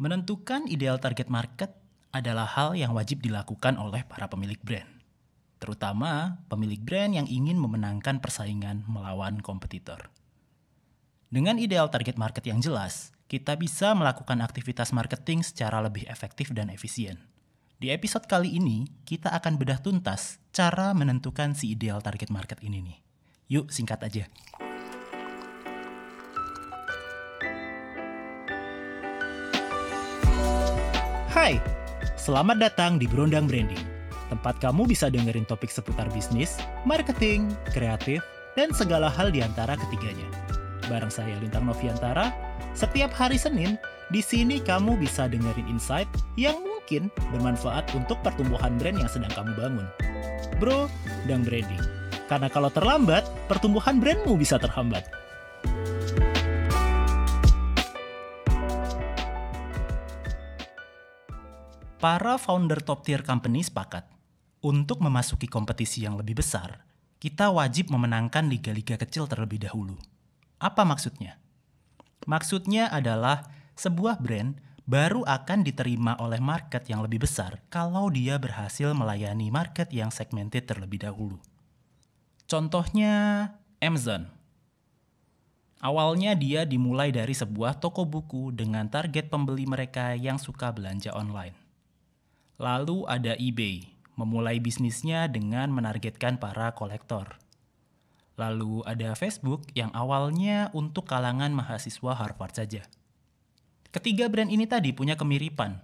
Menentukan ideal target market adalah hal yang wajib dilakukan oleh para pemilik brand, terutama pemilik brand yang ingin memenangkan persaingan melawan kompetitor. Dengan ideal target market yang jelas, kita bisa melakukan aktivitas marketing secara lebih efektif dan efisien. Di episode kali ini, kita akan bedah tuntas cara menentukan si ideal target market ini nih. Yuk, singkat aja. Hai, selamat datang di Berondang Branding. Tempat kamu bisa dengerin topik seputar bisnis, marketing, kreatif, dan segala hal di antara ketiganya. Bareng saya Lintang Noviantara, setiap hari Senin, di sini kamu bisa dengerin insight yang mungkin bermanfaat untuk pertumbuhan brand yang sedang kamu bangun. Bro, dan branding. Karena kalau terlambat, pertumbuhan brandmu bisa terhambat. Para founder top tier company sepakat, untuk memasuki kompetisi yang lebih besar, kita wajib memenangkan liga-liga kecil terlebih dahulu. Apa maksudnya? Maksudnya adalah sebuah brand baru akan diterima oleh market yang lebih besar kalau dia berhasil melayani market yang segmented terlebih dahulu. Contohnya Amazon. Awalnya dia dimulai dari sebuah toko buku dengan target pembeli mereka yang suka belanja online. Lalu ada eBay, memulai bisnisnya dengan menargetkan para kolektor. Lalu ada Facebook yang awalnya untuk kalangan mahasiswa Harvard saja. Ketiga brand ini tadi punya kemiripan.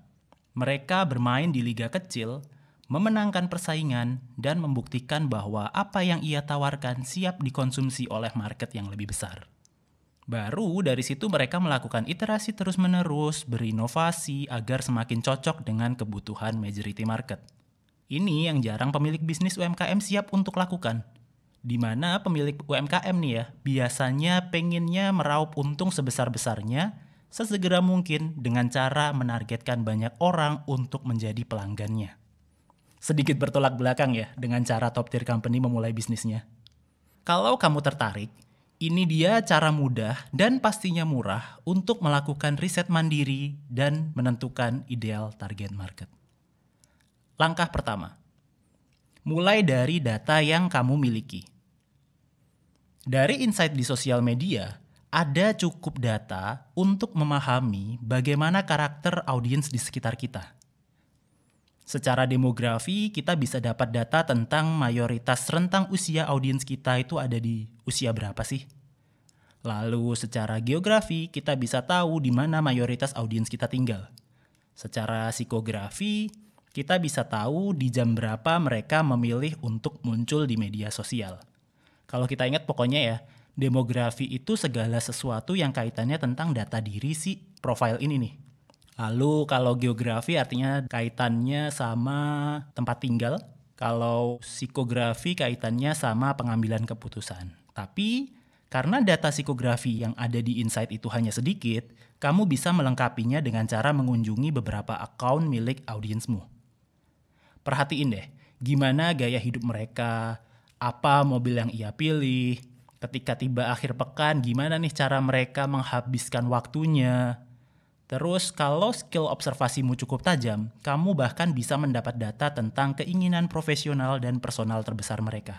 Mereka bermain di liga kecil, memenangkan persaingan, dan membuktikan bahwa apa yang ia tawarkan siap dikonsumsi oleh market yang lebih besar. Baru dari situ mereka melakukan iterasi terus-menerus, berinovasi agar semakin cocok dengan kebutuhan majority market. Ini yang jarang pemilik bisnis UMKM siap untuk lakukan. Di mana pemilik UMKM nih ya, biasanya pengennya meraup untung sebesar-besarnya sesegera mungkin dengan cara menargetkan banyak orang untuk menjadi pelanggannya. Sedikit bertolak belakang ya dengan cara top tier company memulai bisnisnya. Kalau kamu tertarik, ini dia cara mudah dan pastinya murah untuk melakukan riset mandiri dan menentukan ideal target market. Langkah pertama, mulai dari data yang kamu miliki. Dari insight di sosial media, ada cukup data untuk memahami bagaimana karakter audiens di sekitar kita. Secara demografi, kita bisa dapat data tentang mayoritas rentang usia audiens kita itu ada di usia berapa sih? Lalu secara geografi, kita bisa tahu di mana mayoritas audiens kita tinggal. Secara psikografi, kita bisa tahu di jam berapa mereka memilih untuk muncul di media sosial. Kalau kita ingat pokoknya ya, demografi itu segala sesuatu yang kaitannya tentang data diri si profile ini nih. Lalu kalau geografi artinya kaitannya sama tempat tinggal, kalau psikografi kaitannya sama pengambilan keputusan. Tapi karena data psikografi yang ada di Insight itu hanya sedikit, kamu bisa melengkapinya dengan cara mengunjungi beberapa akun milik audiensmu. Perhatiin deh, gimana gaya hidup mereka, apa mobil yang ia pilih, ketika tiba akhir pekan gimana nih cara mereka menghabiskan waktunya, Terus kalau skill observasimu cukup tajam, kamu bahkan bisa mendapat data tentang keinginan profesional dan personal terbesar mereka.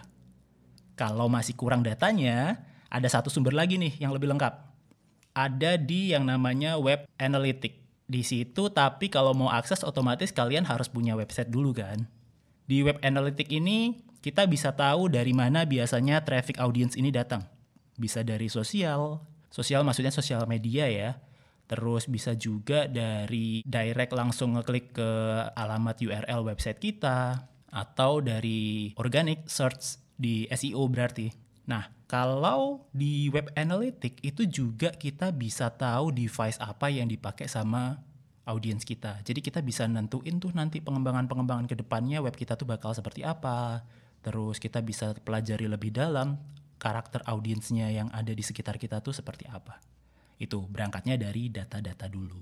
Kalau masih kurang datanya, ada satu sumber lagi nih yang lebih lengkap. Ada di yang namanya web analytic. Di situ tapi kalau mau akses otomatis kalian harus punya website dulu kan. Di web analytic ini kita bisa tahu dari mana biasanya traffic audience ini datang. Bisa dari sosial, sosial maksudnya sosial media ya, Terus bisa juga dari direct langsung ngeklik ke alamat URL website kita atau dari organic search di SEO berarti. Nah, kalau di web analytic itu juga kita bisa tahu device apa yang dipakai sama audiens kita. Jadi kita bisa nentuin tuh nanti pengembangan-pengembangan ke depannya web kita tuh bakal seperti apa. Terus kita bisa pelajari lebih dalam karakter audiensnya yang ada di sekitar kita tuh seperti apa. Itu berangkatnya dari data-data dulu.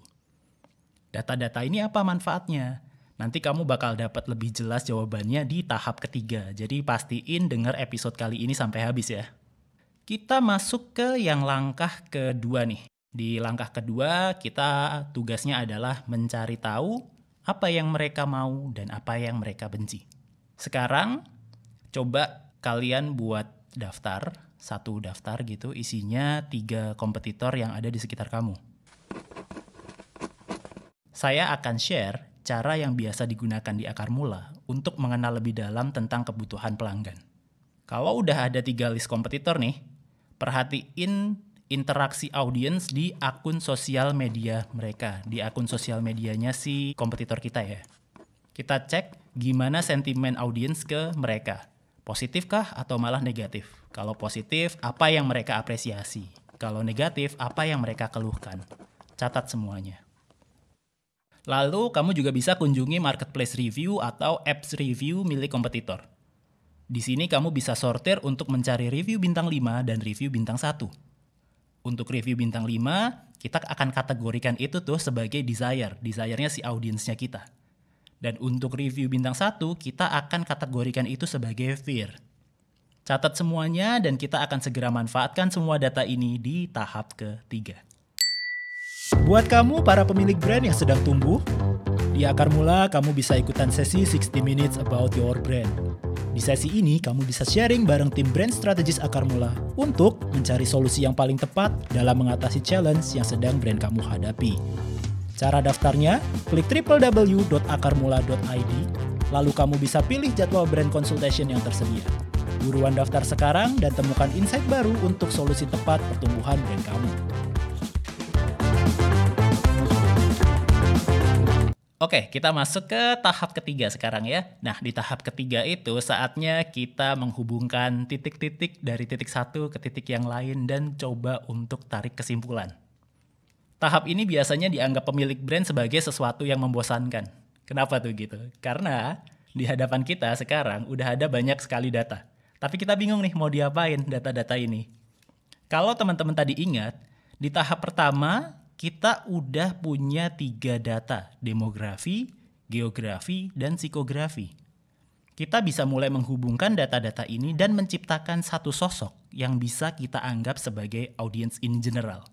Data-data ini apa manfaatnya? Nanti kamu bakal dapat lebih jelas jawabannya di tahap ketiga. Jadi pastiin dengar episode kali ini sampai habis ya. Kita masuk ke yang langkah kedua nih. Di langkah kedua, kita tugasnya adalah mencari tahu apa yang mereka mau dan apa yang mereka benci. Sekarang, coba kalian buat daftar, satu daftar gitu, isinya tiga kompetitor yang ada di sekitar kamu. Saya akan share cara yang biasa digunakan di akar mula untuk mengenal lebih dalam tentang kebutuhan pelanggan. Kalau udah ada tiga list kompetitor nih, perhatiin interaksi audiens di akun sosial media mereka, di akun sosial medianya si kompetitor kita ya. Kita cek gimana sentimen audiens ke mereka. Positifkah atau malah negatif? Kalau positif, apa yang mereka apresiasi? Kalau negatif, apa yang mereka keluhkan? Catat semuanya. Lalu kamu juga bisa kunjungi marketplace review atau apps review milik kompetitor. Di sini kamu bisa sortir untuk mencari review bintang 5 dan review bintang 1 untuk review bintang 5, kita akan kategorikan itu tuh sebagai desire. Desire-nya si audiensnya kita. Dan untuk review bintang 1, kita akan kategorikan itu sebagai fear. Catat semuanya dan kita akan segera manfaatkan semua data ini di tahap ketiga. Buat kamu para pemilik brand yang sedang tumbuh, di akar mula kamu bisa ikutan sesi 60 minutes about your brand di sesi ini, kamu bisa sharing bareng tim brand strategis Akar Mula untuk mencari solusi yang paling tepat dalam mengatasi challenge yang sedang brand kamu hadapi. Cara daftarnya, klik www.akarmula.id, lalu kamu bisa pilih jadwal brand consultation yang tersedia. Buruan daftar sekarang dan temukan insight baru untuk solusi tepat pertumbuhan brand kamu. Oke, kita masuk ke tahap ketiga sekarang ya. Nah, di tahap ketiga itu saatnya kita menghubungkan titik-titik dari titik satu ke titik yang lain dan coba untuk tarik kesimpulan. Tahap ini biasanya dianggap pemilik brand sebagai sesuatu yang membosankan. Kenapa tuh gitu? Karena di hadapan kita sekarang udah ada banyak sekali data. Tapi kita bingung nih mau diapain data-data ini. Kalau teman-teman tadi ingat, di tahap pertama kita udah punya tiga data, demografi, geografi, dan psikografi. Kita bisa mulai menghubungkan data-data ini dan menciptakan satu sosok yang bisa kita anggap sebagai audience in general.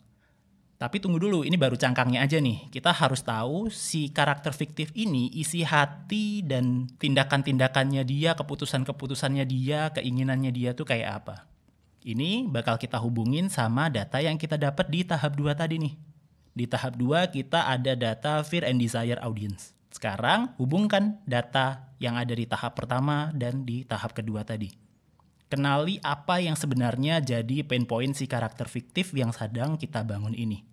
Tapi tunggu dulu, ini baru cangkangnya aja nih. Kita harus tahu si karakter fiktif ini isi hati dan tindakan-tindakannya dia, keputusan-keputusannya dia, keinginannya dia tuh kayak apa. Ini bakal kita hubungin sama data yang kita dapat di tahap 2 tadi nih. Di tahap 2 kita ada data fear and desire audience. Sekarang hubungkan data yang ada di tahap pertama dan di tahap kedua tadi. Kenali apa yang sebenarnya jadi pain point si karakter fiktif yang sedang kita bangun ini.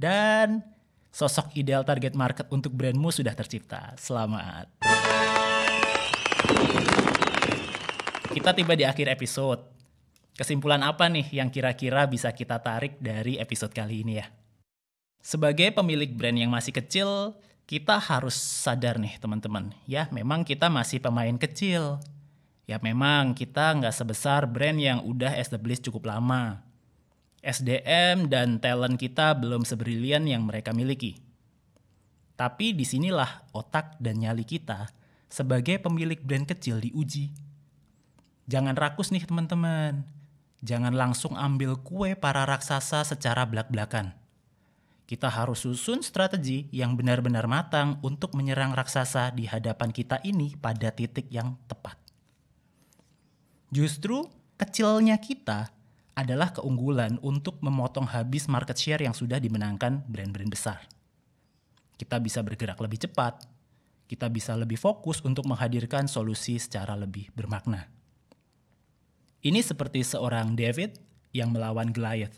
Dan sosok ideal target market untuk brandmu sudah tercipta. Selamat. Kita tiba di akhir episode. Kesimpulan apa nih yang kira-kira bisa kita tarik dari episode kali ini ya? Sebagai pemilik brand yang masih kecil, kita harus sadar nih teman-teman. Ya memang kita masih pemain kecil. Ya memang kita nggak sebesar brand yang udah established cukup lama. SDM dan talent kita belum sebrilian yang mereka miliki. Tapi di sinilah otak dan nyali kita sebagai pemilik brand kecil diuji. Jangan rakus nih teman-teman. Jangan langsung ambil kue para raksasa secara belak-belakan kita harus susun strategi yang benar-benar matang untuk menyerang raksasa di hadapan kita ini pada titik yang tepat. Justru kecilnya kita adalah keunggulan untuk memotong habis market share yang sudah dimenangkan brand-brand besar. Kita bisa bergerak lebih cepat, kita bisa lebih fokus untuk menghadirkan solusi secara lebih bermakna. Ini seperti seorang David yang melawan Goliath,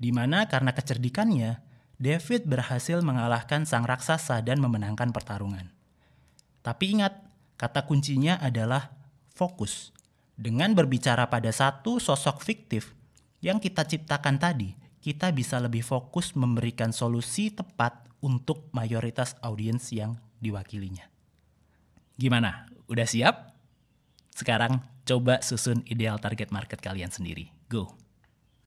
di mana karena kecerdikannya, David berhasil mengalahkan sang raksasa dan memenangkan pertarungan. Tapi ingat, kata kuncinya adalah fokus. Dengan berbicara pada satu sosok fiktif yang kita ciptakan tadi, kita bisa lebih fokus memberikan solusi tepat untuk mayoritas audiens yang diwakilinya. Gimana? Udah siap? Sekarang coba susun ideal target market kalian sendiri. Go!